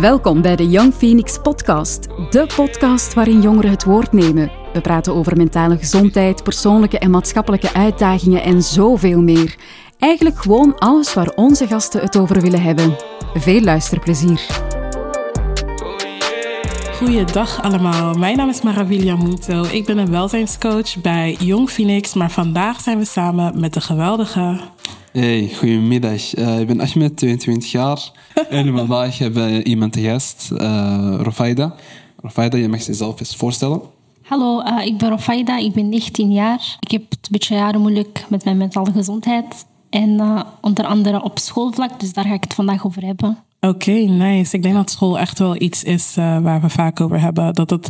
Welkom bij de Young Phoenix Podcast, de podcast waarin jongeren het woord nemen. We praten over mentale gezondheid, persoonlijke en maatschappelijke uitdagingen en zoveel meer. Eigenlijk gewoon alles waar onze gasten het over willen hebben. Veel luisterplezier. Goeiedag allemaal, mijn naam is Maravilia Munto. Ik ben een welzijnscoach bij Young Phoenix, maar vandaag zijn we samen met de geweldige... Hey, goedemiddag. Uh, ik ben Ahmed, 22 jaar. en vandaag hebben we iemand te gast, uh, Rofaida. Rofaida, je mag jezelf eens voorstellen. Hallo, uh, ik ben Rofaida, ik ben 19 jaar. Ik heb het een beetje jaren moeilijk met mijn mentale gezondheid. En onder andere op schoolvlak, dus daar ga ik het vandaag over hebben. Oké, nice. Ik denk dat school echt wel iets is uh, waar we vaak over hebben. Dat het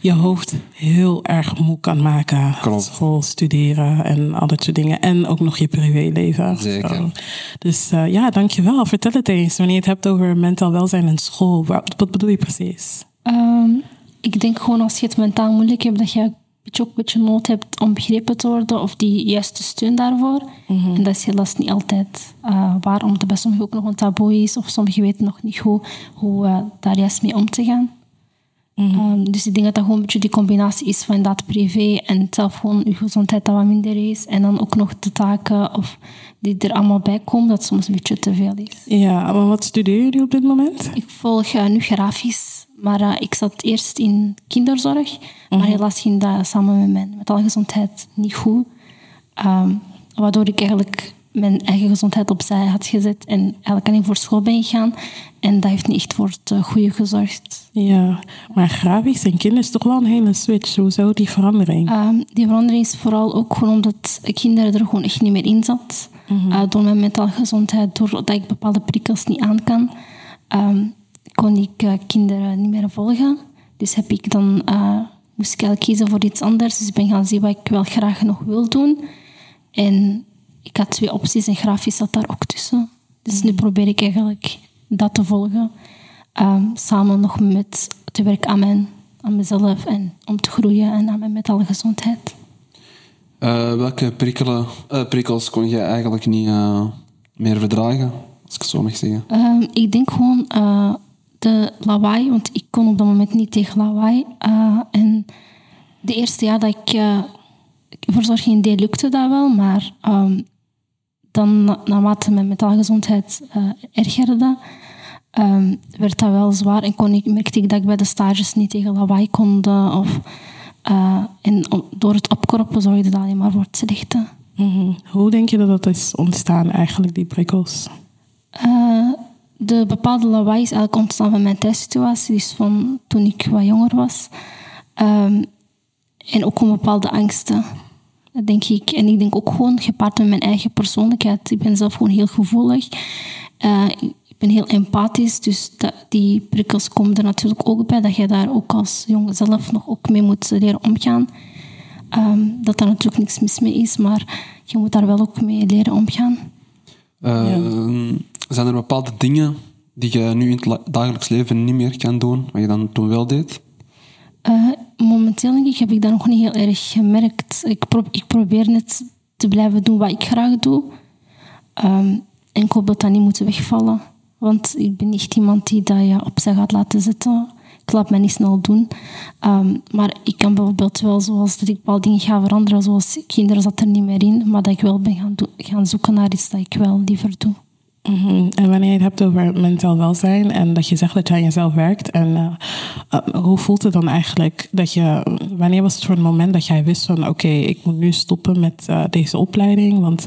je hoofd heel erg moe kan maken. Klopt. School, studeren en al dat soort dingen. En ook nog je privéleven. Zeker. Zo. Dus uh, ja, dankjewel. Vertel het eens. Wanneer je het hebt over mentaal welzijn en school. Wat, wat bedoel je precies? Um, ik denk gewoon als je het mentaal moeilijk hebt, dat je beetje ook een beetje nood hebt om begrepen te worden of die juiste steun daarvoor. Mm -hmm. En dat is helaas niet altijd uh, waar, omdat het bij sommigen ook nog een taboe is of sommigen weten nog niet hoe, hoe uh, daar juist mee om te gaan. Mm -hmm. um, dus ik denk dat dat gewoon een beetje die combinatie is van inderdaad privé en zelf gewoon je gezondheid dat wat minder is. En dan ook nog de taken of die er allemaal bij komen, dat soms een beetje te veel is. Ja, maar wat studeer je op dit moment? Ik volg uh, nu grafisch, maar uh, ik zat eerst in kinderzorg. Mm -hmm. Maar helaas ging dat samen met mijn mentale gezondheid niet goed. Um, waardoor ik eigenlijk mijn eigen gezondheid opzij had gezet en eigenlijk alleen voor school ben gegaan. En dat heeft niet echt voor het goede gezorgd. Ja, maar grafisch en kinderen is toch wel een hele switch. Hoezo die verandering? Um, die verandering is vooral ook gewoon omdat kinderen er gewoon echt niet meer in zat. Mm -hmm. uh, door mijn mentale gezondheid, doordat ik bepaalde prikkels niet aan kan, um, kon ik uh, kinderen niet meer volgen. Dus heb ik dan, uh, moest ik eigenlijk kiezen voor iets anders. Dus ik ben gaan zien wat ik wel graag nog wil doen. En ik had twee opties en grafisch zat daar ook tussen. Dus nu probeer ik eigenlijk dat te volgen. Um, samen nog met te werken aan, mijn, aan mezelf en om te groeien en aan mijn mentale gezondheid. Uh, welke prikkelen, uh, prikkels kon je eigenlijk niet uh, meer verdragen, als ik het zo mag zeggen? Um, ik denk gewoon de lawaai, want ik kon op dat moment niet tegen lawaai. en de eerste jaar dat ik verzorging deed, lukte dat wel, maar um, dan naarmate mijn mentale gezondheid uh, ergerde, um, werd dat wel zwaar en kon ik, merkte ik dat ik bij de stages niet tegen lawaai kon. Of, uh, en door het opkroppen zorgde dat alleen maar voor het slechte. Mm -hmm. Hoe denk je dat dat is ontstaan eigenlijk, die prikkels? Uh, de bepaalde lawaai is eigenlijk ontstaan van mijn thuissituatie, dus van toen ik wat jonger was. Um, en ook om bepaalde angsten denk ik. En ik denk ook gewoon gepaard met mijn eigen persoonlijkheid. Ik ben zelf gewoon heel gevoelig. Uh, ik ben heel empathisch, dus dat, die prikkels komen er natuurlijk ook bij. Dat je daar ook als jongen zelf nog ook mee moet leren omgaan. Um, dat daar natuurlijk niks mis mee is, maar je moet daar wel ook mee leren omgaan. Uh, ja. Zijn er bepaalde dingen die je nu in het dagelijks leven niet meer kan doen, wat je dan toen wel deed? Uh, momenteel denk ik, heb ik dat nog niet heel erg gemerkt. Ik, ik probeer net te blijven doen wat ik graag doe. Um, en ik hoop dat dat niet moet wegvallen. Want ik ben niet iemand die dat je opzij gaat laten zitten. Ik laat mij niet snel doen. Um, maar ik kan bijvoorbeeld wel, zoals dat ik bepaalde dingen ga veranderen, zoals kinderen zat er niet meer in, maar dat ik wel ben gaan, gaan zoeken naar iets dat ik wel liever doe. Mm -hmm. En wanneer je het hebt over mentaal welzijn en dat je zegt dat je aan jezelf werkt, en uh, uh, hoe voelt het dan eigenlijk dat je, wanneer was het voor een moment dat jij wist van oké, okay, ik moet nu stoppen met uh, deze opleiding, want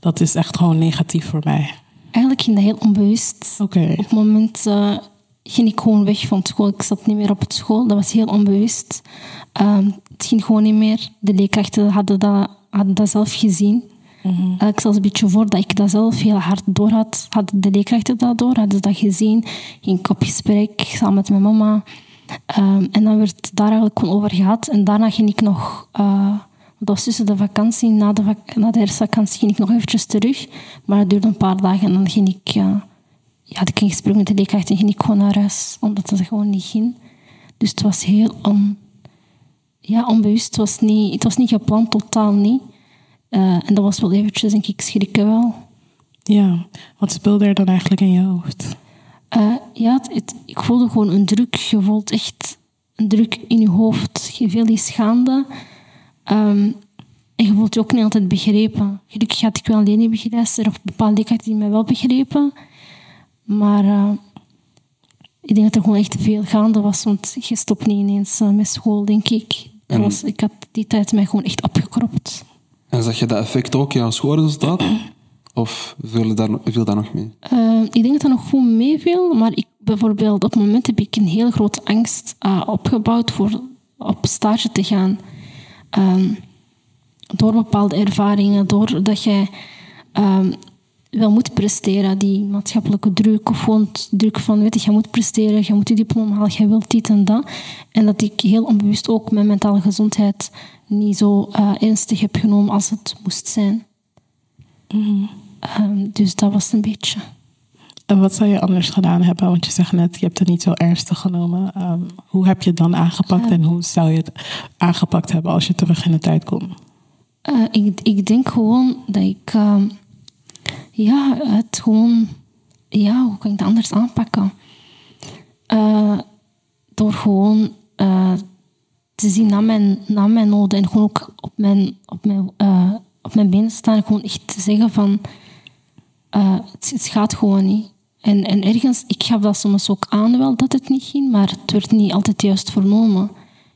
dat is echt gewoon negatief voor mij? Eigenlijk ging dat heel onbewust. Okay. Op het moment ging ik gewoon weg van school, ik zat niet meer op het school, dat was heel onbewust. het ging gewoon niet meer. De leerkrachten hadden dat, hadden dat zelf gezien. Mhm. Ik zelfs een beetje voordat ik dat zelf heel hard door had, hadden de leerkrachten dat door, hadden ze dat gezien. Ging ik op gesprek samen met mijn mama. Um, en dan werd daar eigenlijk gewoon over gehad. En daarna ging ik nog, uh, dat was tussen de vakantie, na de, na de herfstvakantie ging ik nog eventjes terug. Maar het duurde een paar dagen en dan ging ik, uh, ja, ik ging gesprek met de leerkrachten en ging ik gewoon naar huis, omdat het gewoon niet ging. Dus het was heel on, ja, onbewust. Het was, niet, het was niet gepland, totaal niet. Uh, en dat was wel eventjes, denk ik, schrikken wel. Ja, wat speelde er dan eigenlijk in je hoofd? Eh, ja, het, het- ik voelde gewoon een druk. Je voelt echt een druk in je hoofd. Je veel die schaamde. Ehm, en je voelt je ook niet altijd begrepen. Gelukkig had ik wel een leerlingbegeleidster of bepaalde leerkrachten die mij wel begrepen. Maar eh, ik denk dat er gewoon echt veel gaande was. Want je stopt niet ineens eh, met school, denk ik. Was, ik had die tijd mij gewoon echt opgekropt. En zag je dat effect ook in jouw schoolresultaat? Of viel daar, viel daar nog mee? Eh, ik denk dat dat nog goed meeviel, maar ik, bijvoorbeeld op het moment heb ik een heel grote angst eh, opgebouwd voor op stage te gaan. Ehm, door bepaalde ervaringen, doordat jij ehm, wel moet presteren, die maatschappelijke druk, of gewoon druk van, weet je, je moet presteren, je moet je diploma halen, je wilt dit en dat. En dat ik heel onbewust ook mijn mentale gezondheid niet zo eh, ernstig heb genomen als het moest zijn. Ehm, dus dat was een beetje. En wat zou je anders gedaan hebben? Want je zegt net, je hebt het niet zo ernstig genomen. Ehm, hoe heb je het dan aangepakt en hoe zou je het aangepakt hebben als je terug in de tijd kon? Eh, ik, ik denk gewoon dat ik... ehm, ja, het gewoon... Ja, hoe kan ik het anders aanpakken? Eh, door gewoon eh, te zien naar mijn, naar mijn noden en gewoon ook op mijn, op mijn, eh, op mijn benen staan. Gewoon echt te zeggen van... het, het gaat gewoon niet. En, en ergens, ik gaf dat soms ook aan wel dat het niet ging, maar het werd niet altijd juist vernomen.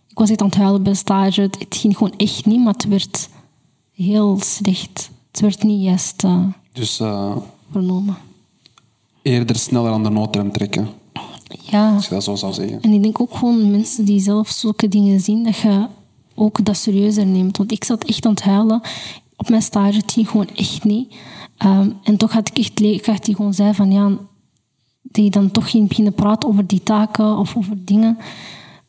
Ik was echt aan het huilen bij stage. Het, het ging gewoon echt niet, maar het werd heel slecht. Het werd niet juist Dus eh, vernomen. eerder sneller aan de noodrem trekken, Ja. als je dat zo zou zeggen. En ik denk ook gewoon mensen die zelf zulke dingen zien, dat je ook dat serieuzer neemt. Want ik zat echt aan het huilen op mijn stage. Het ging gewoon echt niet. Ehm, en toch had ik echt leerkracht die gewoon zei van ja, die dan toch ging beginnen praten over die taken of over dingen.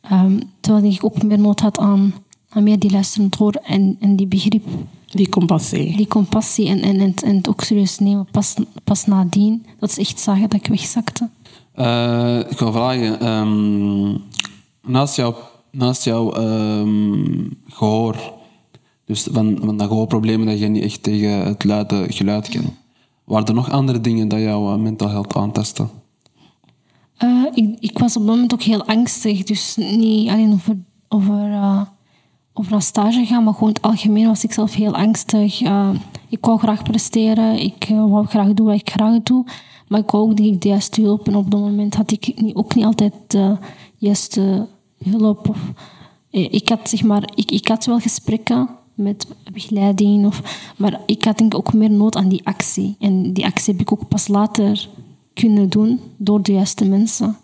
Ehm, terwijl ik ook meer nood had aan, aan meer die luisterend horen en, en die begrip, Die compassie. die compassie en, en, en, en het ook serieus nemen. Pas, pas nadien, dat ze echt zagen dat ik wegzakte. Eh, ik wil vragen, ehm, naast jouw, naast jouw ehm, gehoor, dus van, van dat gehoorproblemen dat je niet echt tegen het luide geluid kan, waren er nog andere dingen dat jouw uh, mental health aantasten? Eh, ik, ik was op dat moment ook heel angstig. Dus niet alleen over, over, eh, over een stage gaan, maar gewoon in het algemeen was ik zelf heel angstig. Eh, ik wou graag presteren. Ik eh, wou graag doen wat ik graag doe. Maar ik wou ook de juiste hulp. En op dat moment had ik niet, ook niet altijd de juiste hulp. Of, eh, ik, had, zeg maar, ik, ik had wel gesprekken met begeleiding. Of, maar ik had denk ik ook meer nood aan die actie. En die actie heb ik ook pas later kunnen doen door de juiste mensen.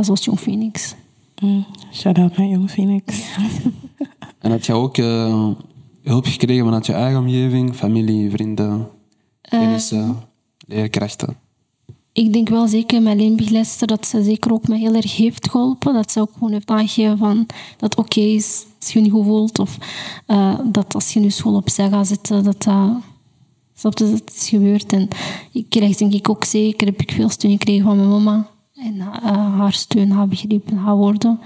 Zoals Jong Phoenix. Mm, Shout-out naar Jong Phoenix. En had je ook eh, hulp gekregen vanuit je eigen omgeving, familie, vrienden, kennissen, leerkrachten? Ik denk wel zeker mijn leenbegeleidster dat ze zeker ook mij heel erg heeft geholpen. Dat ze ook gewoon heeft aangegeven van dat oké is als je je niet goed voelt. Of eh, dat als je nu school opzij gaat zitten, dat dat... Snap je, dat is gebeurd. En ik krijg denk ik ook zeker, heb ik veel steun gekregen van mijn mama. En eh, haar steun, haar begrip en haar woorden.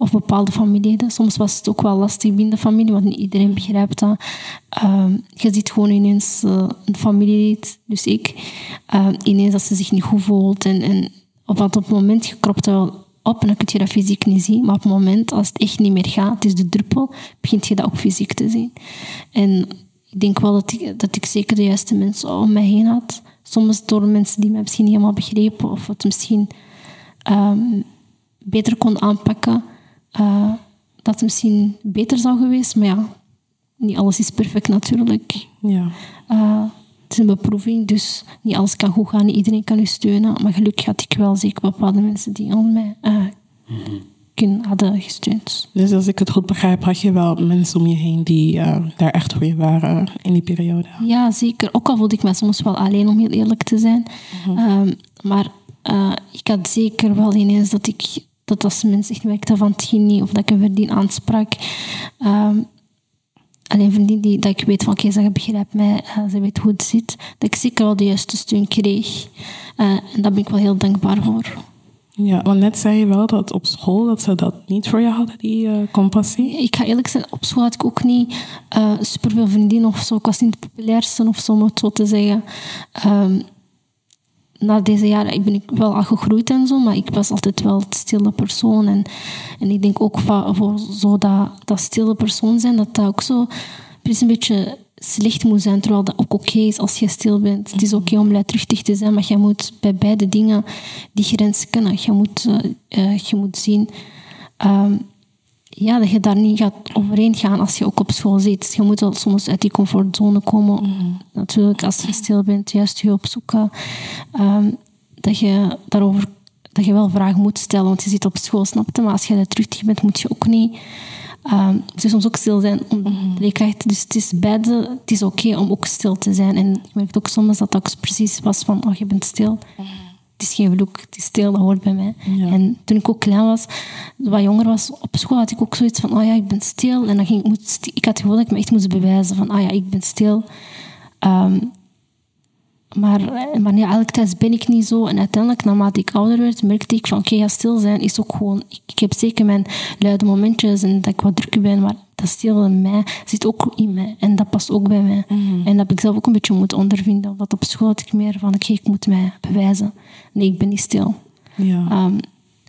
Of bepaalde familieleden. Soms was het ook wel lastig binnen de familie, want niet iedereen begrijpt dat. Ehm, je ziet gewoon ineens eh, een familielid, dus ik, ehm, ineens dat ze zich niet goed voelt. En, en op, op het moment, je kropt wel op en dan kun je dat fysiek niet zien. Maar op het moment, als het echt niet meer gaat, is de druppel, begint je dat ook fysiek te zien. En ik denk wel dat ik, dat ik zeker de juiste mensen om mij heen had. Soms door mensen die mij misschien niet helemaal begrepen of het misschien ehm, beter kon aanpakken. Eh, dat het misschien beter zou geweest. Maar ja, niet alles is perfect natuurlijk. Ja. Eh, het is een beproeving, dus niet alles kan goed gaan. Niet iedereen kan u steunen. Maar gelukkig had ik wel zeker bepaalde mensen die aan mij eh, kunnen, hadden gesteund. Dus als ik het goed begrijp, had je wel mensen om je heen die daar echt voor je waren in die periode. Ja, zeker. Ook al voelde ik me soms wel alleen, om heel eerlijk te zijn. Ehm, maar ik had zeker wel ineens dat ik... Dat als mensen echt merkten van het ging niet, of dat ik een vriendin aansprak... ehm, alleen een vriendin die, dat ik weet van, oké, ze begrijpt mij, eh, ze weet hoe het zit, dat ik zeker wel de juiste steun kreeg. Eh, en daar ben ik wel heel dankbaar voor. Ja, want net zei je wel dat op school dat ze dat niet voor je hadden, die eh, compassie. Ik ga eerlijk zijn, op school had ik ook niet superveel vriendinnen of zo. Ik was niet de populairste of zo, om het zo te zeggen. Ehm, na deze jaren ben ik wel al gegroeid en zo, maar ik was altijd wel het stille persoon. En, en ik denk ook voor, zo dat, dat stille persoon zijn, dat dat ook zo precies een beetje slecht moet zijn, terwijl dat ook oké is als je stil bent. Het is oké om luidruchtig te zijn, maar je moet bij beide dingen die grens kennen. Je moet, uh, je moet zien ehm, ja, dat je daar niet gaat overheen gaan als je ook op school zit. Je moet wel soms uit die comfortzone komen. Mhm. Natuurlijk, als je stil bent, juist je opzoeken. Um, dat je daarover dat je wel vragen moet stellen, want je zit op school, snap je? Maar als je luidruchtig bent, moet je ook niet Um, je soms ook stil zijn om mm leerkracht. Dus het is beide, het is oké om ook stil te zijn. En ik merkte ook soms dat dat precies was van, oh, je bent stil. Het is geen vloek, het is stil, dat hoort bij mij. En toen ik ook klein was, wat jonger was, op school had ik ook zoiets van, oh ja, ik ben stil. En dan ging ik, moet, ik had het gevoel dat ik me echt moest bewijzen van, oh ja, ik ben stil. Um, maar, maar nee, elke tijd ben ik niet zo. En uiteindelijk, naarmate ik ouder werd, merkte ik van... Oké, ja, stil zijn is ook gewoon... Ik, ik, heb zeker mijn luide momentjes en dat ik wat drukker ben. Maar dat stil in mij zit ook in mij. En dat past ook bij mij. Mhm. En dat heb ik zelf ook een beetje moeten ondervinden. Want op school had ik meer van... Oké, ik moet mij bewijzen. Nee, ik ben niet stil. Ja. Um,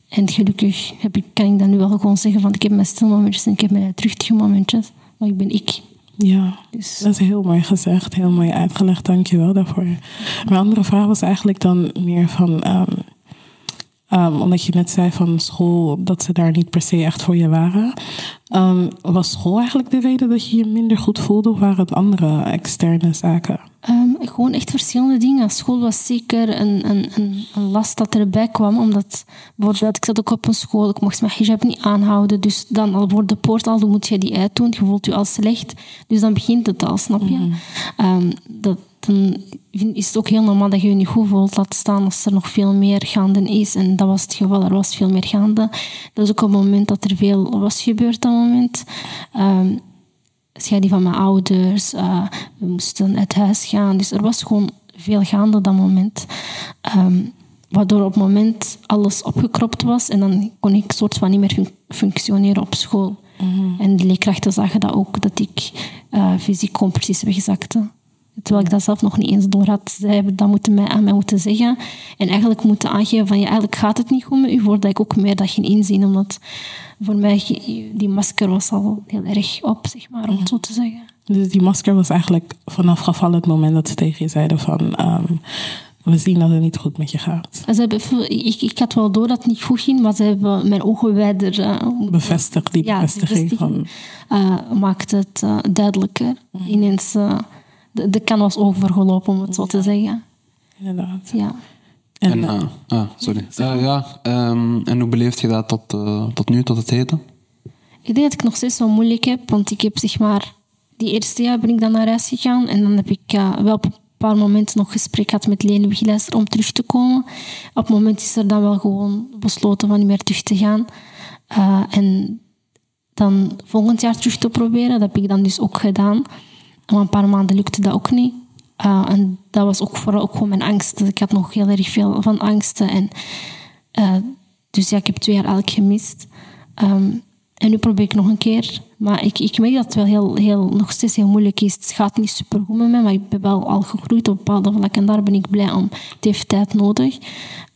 en gelukkig heb ik, kan ik dan nu wel gewoon zeggen van... Ik heb mijn stil momentjes en ik heb mijn terugtige momentjes. Maar ik ben ik. Ja, Dus- dat is heel mooi gezegd, heel mooi uitgelegd. Dank je wel daarvoor. Mijn andere vraag was eigenlijk dan meer van... ehm, ehm, omdat je net zei van school, dat ze daar niet per se echt voor je waren. Ehm, was school eigenlijk de reden dat je je minder goed voelde? Of waren het andere externe zaken? Um, gewoon echt verschillende dingen. School was zeker een, een, een, last dat erbij kwam. Omdat bijvoorbeeld, ik zat ook op een school, ik mocht mijn hijab niet aanhouden. Dus dan al voor de poort al, dan moet je die uitdoen. Je voelt je al slecht. Dus dan begint het al, snap je? Mm -hmm. um, dat, dan is het ook heel normaal dat je je niet goed voelt. Laat staan als er nog veel meer gaande is. En dat was het geval. Er was veel meer gaande. Dat is ook op het moment dat er veel was gebeurd dat moment. Um, scheiding van mijn ouders. Uh, we moesten uit huis gaan. Dus er was gewoon veel gaande dat moment. Um, waardoor op het moment alles opgekropt was. En dan kon ik soort van niet meer fun functioneren op school. Mhm. Mm -hmm. En de leerkrachten zagen dat ook, dat ik uh, fysiek gewoon precies wegzakte. Terwijl ik dat zelf nog niet eens door had. Zij hebben dat moeten mij, aan mij moeten zeggen. En eigenlijk moeten aangeven van, ja, eigenlijk gaat het niet goed met u, voordat ik ook meer dat ging inzien. Omdat voor mij, die masker was al heel erg op, zeg maar, om het zo te zeggen. Dus die masker was eigenlijk vanaf gevallen het moment dat ze tegen je zeiden van... Um, we zien dat het niet goed met je gaat. Ze hebben, ik, ik had wel door dat het niet goed ging, maar ze hebben mijn ogen wijder... Uh, Bevestigd, die ja, bevestiging van... Uh, maakt het uh, duidelijker. Mm. Ineens, de, de kan was overgelopen, om het zo te zeggen. Inderdaad. Ja. En, en ah, sorry. ja, um, en hoe beleef je dat tot, tot nu, tot het heden? Ik denk dat ik nog steeds wel moeilijk heb, want ik heb zeg maar... Die eerste jaar ben ik dan naar huis gegaan en dan heb ik wel op een paar momenten nog gesprek gehad met leerlingbegeleidster om terug te komen. Op het moment is er dan wel gewoon besloten van niet meer terug te gaan. Uh, en dan volgend jaar terug te proberen. Dat heb ik dan dus ook gedaan. Maar een paar maanden lukte dat ook niet. Uh, en dat was ook vooral ook gewoon mijn angst. Ik had nog heel erg veel van angsten. En, uh, dus ja, ik heb twee jaar eigenlijk gemist. Um, en nu probeer ik nog een keer. Maar ik, ik merk dat het wel heel, heel, nog steeds heel moeilijk is. Het gaat niet super goed met mij, maar ik ben wel al gegroeid op bepaalde vlakken. En daar ben ik blij om. Het heeft tijd nodig.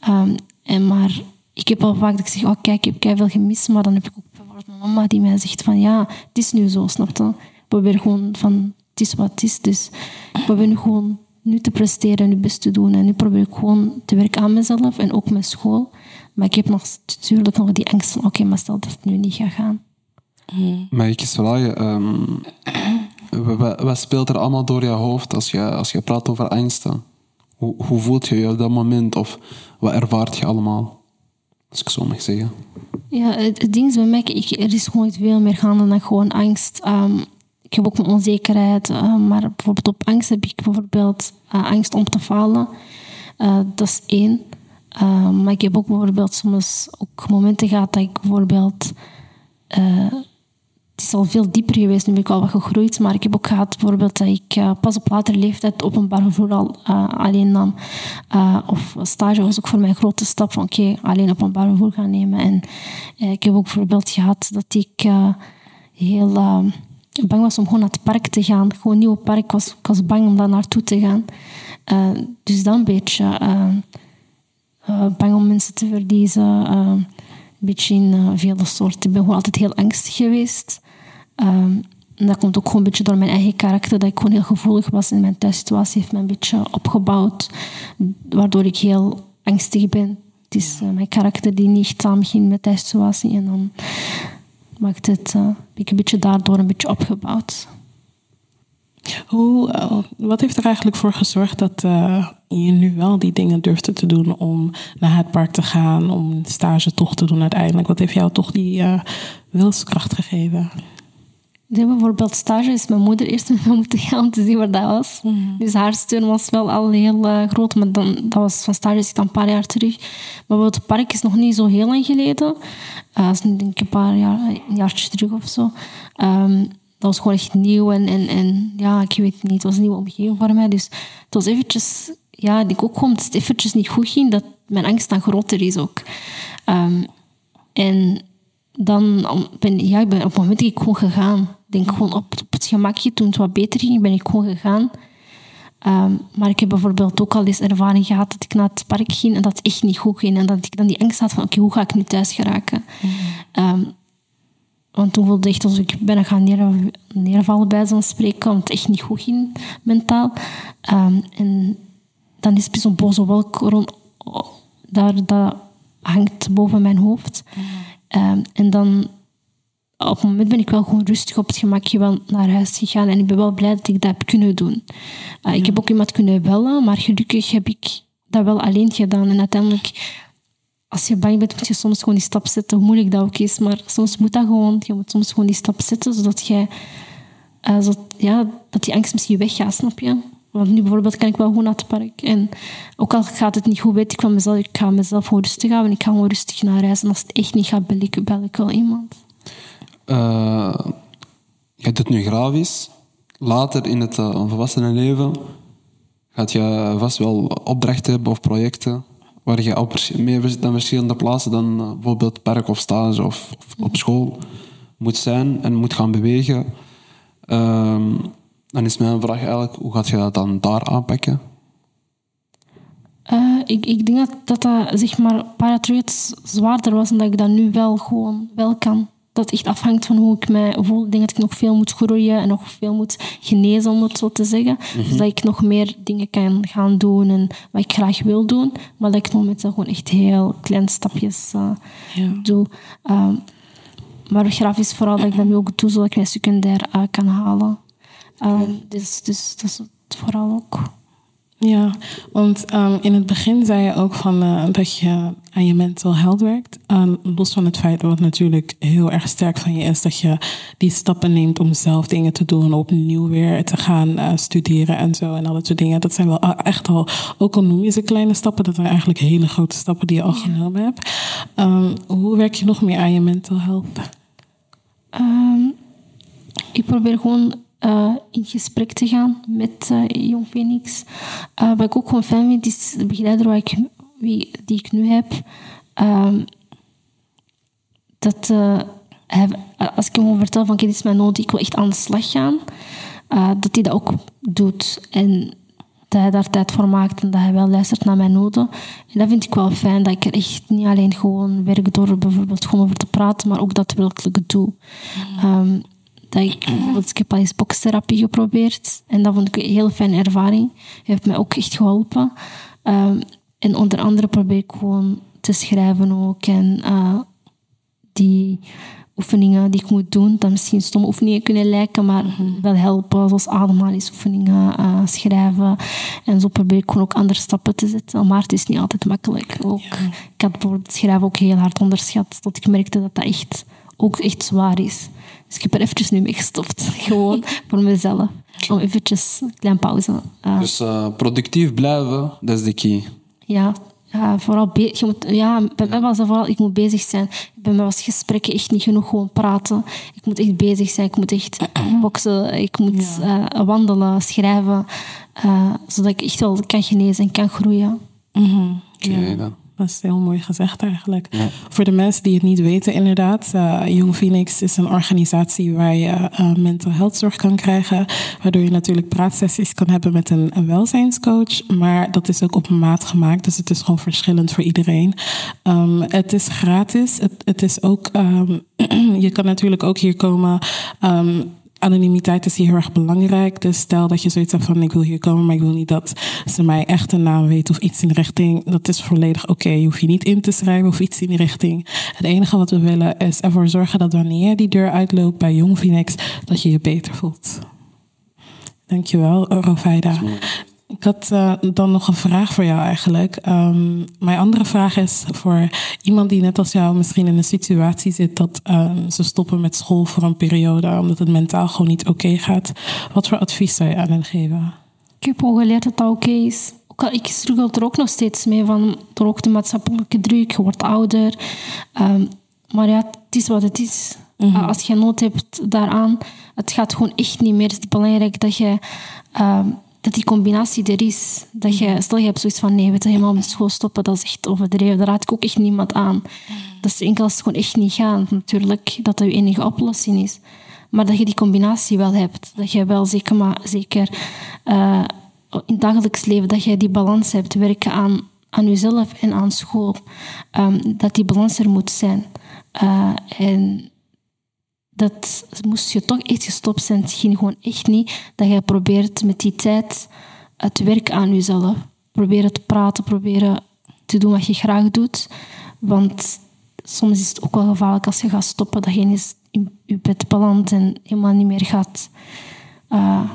Um, en maar ik heb al vaak dat ik zeg, oh kijk, ik heb veel gemist. Maar dan heb ik ook bijvoorbeeld mijn mama die mij zegt van, ja, het is nu zo, snap je? Ik probeer gewoon van, het is wat het is. Dus ik probeer nu gewoon nu te presteren en nu best te doen. En nu probeer ik gewoon te werken aan mezelf en ook mijn school. Maar ik heb nog natuurlijk nog die angst van, oké, okay, maar stel dat het nu niet gaat gaan. Hmm. Mag ik eens vragen, um, wat, wat, speelt er allemaal door je hoofd als je, als je praat over angsten? Hoe, hoe voelt je je op dat moment? Of wat ervaart je allemaal? Als ik zo mag zeggen. Ja, het, het ding is bij mij, ik, er is gewoon veel meer gaande dan gewoon angst. Um, ik heb ook mijn onzekerheid, uh, maar bijvoorbeeld op angst heb ik bijvoorbeeld uh, angst om te falen. Uh, dat is één. Maar ik heb ook bijvoorbeeld soms ook momenten gehad dat ik bijvoorbeeld... Het is al veel dieper geweest, nu ben ik al wat gegroeid. Maar ik heb ook gehad bijvoorbeeld dat ik pas op latere leeftijd openbaar vervoer al alleen nam. of stage was ook voor mij een grote stap van oké, okay, alleen openbaar vervoer gaan nemen. En ik heb ook bijvoorbeeld gehad dat ik heel bang was om gewoon naar het park te gaan. Gewoon een nieuw park. Ik was, ik was bang om daar naartoe te gaan. dus dan een beetje eh, bang om mensen te verliezen. eh, een beetje in eh, vele soorten. Ik ben gewoon altijd heel angstig geweest. Ehm, en dat komt ook gewoon een beetje door mijn eigen karakter, dat ik gewoon heel gevoelig was in mijn thuissituatie, heeft mij een beetje opgebouwd, waardoor ik heel angstig ben. Het is eh, mijn karakter die niet samenging met thuissituatie en dan maakt het, eh, een beetje daardoor een beetje opgebouwd. Hoe, eh, wat heeft er eigenlijk voor gezorgd dat eh, je nu wel die dingen durfde te doen om naar het park te gaan, om stage toch te doen uiteindelijk? Wat heeft jou toch die wilskracht gegeven? Heb bijvoorbeeld stage is mijn moeder eerst met me moeten gaan om te zien waar dat was. Dus haar steun was wel al heel eh, groot, maar dan, dat was van stage is het een paar jaar terug. Maar bijvoorbeeld het park is nog niet zo heel lang geleden. Eh, dat is nu denk ik een paar jaar, een jaartje terug of zo. Ehm, dat was gewoon echt nieuw en, en, en ja, ik weet het niet, het was een nieuwe omgeving voor mij. Dus het was eventjes, ja, ik denk ook gewoon dat het eventjes niet goed ging, dat mijn angst dan groter is ook. Ehm, en dan ben, ja, ik ben op het moment dat ik gewoon gegaan. Ik denk gewoon op, op het gemakje, toen het wat beter ging, ben ik gewoon gegaan. Ehm, maar ik heb bijvoorbeeld ook al eens ervaring gehad dat ik naar het park ging en dat het echt niet goed ging. En dat ik dan die angst had van, oké, hoe ga ik nu thuis geraken? Ehm, want toen voelde ik echt alsof ik bijna gaan neer, neervallen bij zo'n spreken, omdat het echt niet goed ging mentaal. Ehm, en dan is er zo'n boze wolk rond, daar, dat hangt boven mijn hoofd. Ehm, en dan op het moment ben ik wel gewoon rustig op het gemakje wel naar huis gegaan. En ik ben wel blij dat ik dat heb kunnen doen. Uh, Ik heb ook iemand kunnen bellen, maar gelukkig heb ik dat wel alleen gedaan. En uiteindelijk, als je bang bent, moet je soms gewoon die stap zetten, hoe moeilijk dat ook is. Maar soms moet dat gewoon. Je moet soms gewoon die stap zetten, zodat jij... eh, zodat, ja, dat die angst misschien weggaat, snap je? Want nu bijvoorbeeld kan ik wel gewoon naar het park. En ook al gaat het niet goed, weet ik van mezelf, ik ga mezelf gewoon rustig houden. En ik ga gewoon rustig naar huis. En als het echt niet gaat, bel ik, bel ik wel iemand. Eh, je doet nu grafisch. Later in het uh, volwassenenleven gaat je vast wel opdrachten hebben of projecten waar je op meer dan verschillende plaatsen dan uh, bijvoorbeeld park of stage of, of op school moet zijn en moet gaan bewegen. Ehm, dan is mijn vraag eigenlijk, hoe gaat je dat dan daar aanpakken? Eh, ik, ik denk dat dat, dat zeg maar, het zwaarder was en dat ik dat nu wel gewoon wel kan. Dat echt afhangt van hoe ik mij voel. Ik denk dat ik nog veel moet groeien en nog veel moet genezen, om het zo te zeggen. Zodat ik nog meer dingen kan gaan doen en wat ik graag wil doen. Maar dat ik momenteel gewoon echt heel kleine stapjes eh, Ja. doe. Ehm, maar grafisch vooral dat ik dat ook doe, zodat ik mijn secundair eh, kan halen. Ehm, dus, dus dat is het vooral ook. Ja, want ehm, in het begin zei je ook van, eh, dat je aan je mental health werkt. Ehm, los van het feit wat natuurlijk heel erg sterk van je is, dat je die stappen neemt om zelf dingen te doen, opnieuw weer te gaan eh, studeren en zo en al dat soort dingen. Dat zijn wel echt al, ook al noem je ze kleine stappen, dat zijn eigenlijk hele grote stappen die je al genomen hebt. Ehm, hoe werk je nog meer aan je mental health? Ik probeer gewoon eh, in gesprek te gaan met eh Jong Phoenix. Eh, wat ik ook gewoon fijn vind, is de begeleider waar ik, wie, die ik nu heb. ehm, dat hij, als ik hem gewoon vertel van, dit is mijn nood, ik wil echt aan de slag gaan. dat hij dat ook doet. En dat hij daar tijd voor maakt en dat hij wel luistert naar mijn noden. En dat vind ik wel fijn, dat ik er echt niet alleen gewoon werk door bijvoorbeeld gewoon over te praten, maar ook daadwerkelijk doe. Ehm, dat ik, bijvoorbeeld, ik heb al eens bokstherapie geprobeerd en dat vond ik een heel fijne ervaring. heeft mij ook echt geholpen. Ehm, en onder andere probeer ik gewoon te schrijven ook en eh, die oefeningen die ik moet doen, dat misschien stomme oefeningen kunnen lijken, maar wel helpen, zoals ademhalingsoefeningen, eh, schrijven. En zo probeer ik gewoon ook andere stappen te zetten. Maar het is niet altijd makkelijk. Ook, Ik had bijvoorbeeld het schrijven ook heel hard onderschat, tot ik merkte dat dat echt, ook echt zwaar is. Dus ik heb er eventjes nu mee gestopt. Gewoon voor mezelf. Om eventjes een kleine pauze. eh, Dus eh, productief blijven, dat is de key. ja, ja, vooral be- je moet, ja, bij mij was dat vooral, ik moet bezig zijn. Bij mij was gesprekken echt niet genoeg gewoon praten. Ik moet echt bezig zijn, ik moet echt boksen, ik moet eh, wandelen, schrijven. eh, zodat ik echt wel kan genezen en kan groeien. Oké, dan. Dat is heel mooi gezegd eigenlijk. Voor de mensen die het niet weten, inderdaad. Uh, Young Phoenix is een organisatie waar je uh, mental health zorg kan krijgen. Waardoor je natuurlijk praatsessies kan hebben met een, een, welzijnscoach. Maar dat is ook op maat gemaakt. Dus het is gewoon verschillend voor iedereen. Um, het is gratis. Het, het is ook, um, je kan natuurlijk ook hier komen. Um, anonimiteit is hier heel erg belangrijk. Dus stel dat je zoiets hebt van ik wil hier komen, maar ik wil niet dat ze mij echt een naam weten of iets in de richting. Dat is volledig oké. Je hoeft je niet in te schrijven of iets in die richting. Het enige wat we willen is ervoor zorgen dat wanneer die deur uitloopt bij Jong Phoenix, dat je je beter voelt. Dankjewel, Rovaida. Ik had uh, dan nog een vraag voor jou eigenlijk. Um, mijn andere vraag is voor iemand die net als jou misschien in een situatie zit dat um, ze stoppen met school voor een periode omdat het mentaal gewoon niet oké okay gaat. Wat voor advies zou je aan hen geven? Ik heb al geleerd dat dat oké okay is. Ik struggle er ook nog steeds mee van door ook de maatschappelijke druk. Je wordt ouder. Um, maar ja, het is wat het is. Mm -hmm. Als je nood hebt daaraan, het gaat gewoon echt niet meer. Het is belangrijk dat je dat die combinatie er is. Dat je, stel je hebt zoiets van nee, we je, helemaal met school stoppen, dat is echt overdreven. Daar raad ik ook echt niemand aan. Dat is enkel als het gewoon echt niet gaat, natuurlijk, dat dat je enige oplossing is. Maar dat je die combinatie wel hebt. Dat je wel zeker, maar zeker uh, in het dagelijks leven, dat je die balans hebt. Werken aan, aan jezelf en aan school. Um, dat die balans er moet zijn. Uh, en dat moest je toch echt gestopt zijn. Het ging gewoon echt niet dat je probeert met die tijd te werken aan jezelf. Proberen te praten, proberen te doen wat je graag doet. Want soms is het ook wel gevaarlijk als je gaat stoppen, dat je in je bed belandt en helemaal niet meer gaat, uh,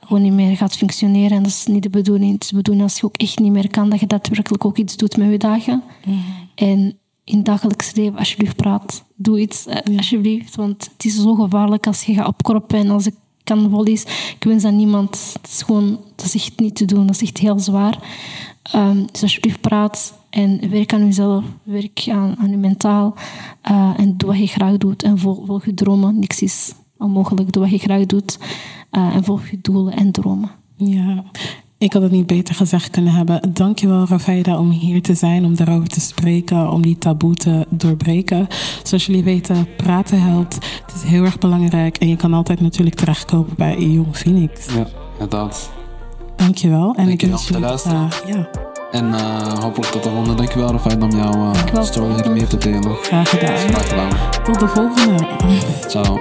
gewoon niet meer gaat functioneren. En dat is niet de bedoeling. Het is de bedoeling als je ook echt niet meer kan, dat je daadwerkelijk ook iets doet met je dagen. Mm -hmm. En in het dagelijks leven, alsjeblieft praat. Doe iets, eh, alsjeblieft. Want het is zo gevaarlijk als je gaat opkroppen en als ik kan vol is. Ik wens aan niemand. Het is gewoon, dat is echt niet te doen. Dat is echt heel zwaar. Um, dus alsjeblieft praat en werk aan jezelf. Werk aan, aan je mentaal. Uh, en doe wat je graag doet. En volg, volg je dromen. Niks is onmogelijk. Doe wat je graag doet. Uh, en volg je doelen en dromen. Ja, ik had het niet beter gezegd kunnen hebben. Dankjewel, Rafaida, om hier te zijn, om daarover te spreken, om die taboe te doorbreken. Zoals jullie weten, praten helpt. Het is heel erg belangrijk en je kan altijd natuurlijk terechtkomen bij Jong Phoenix. Ja, inderdaad. Dankjewel. En Dankjewel ik voor de luisteren. Uh, ja. En uh, hopelijk tot de volgende. Dankjewel, Rafaida, om jouw uh, story hier meer te delen. Graag gedaan. Graag gedaan. Tot de volgende. Ciao.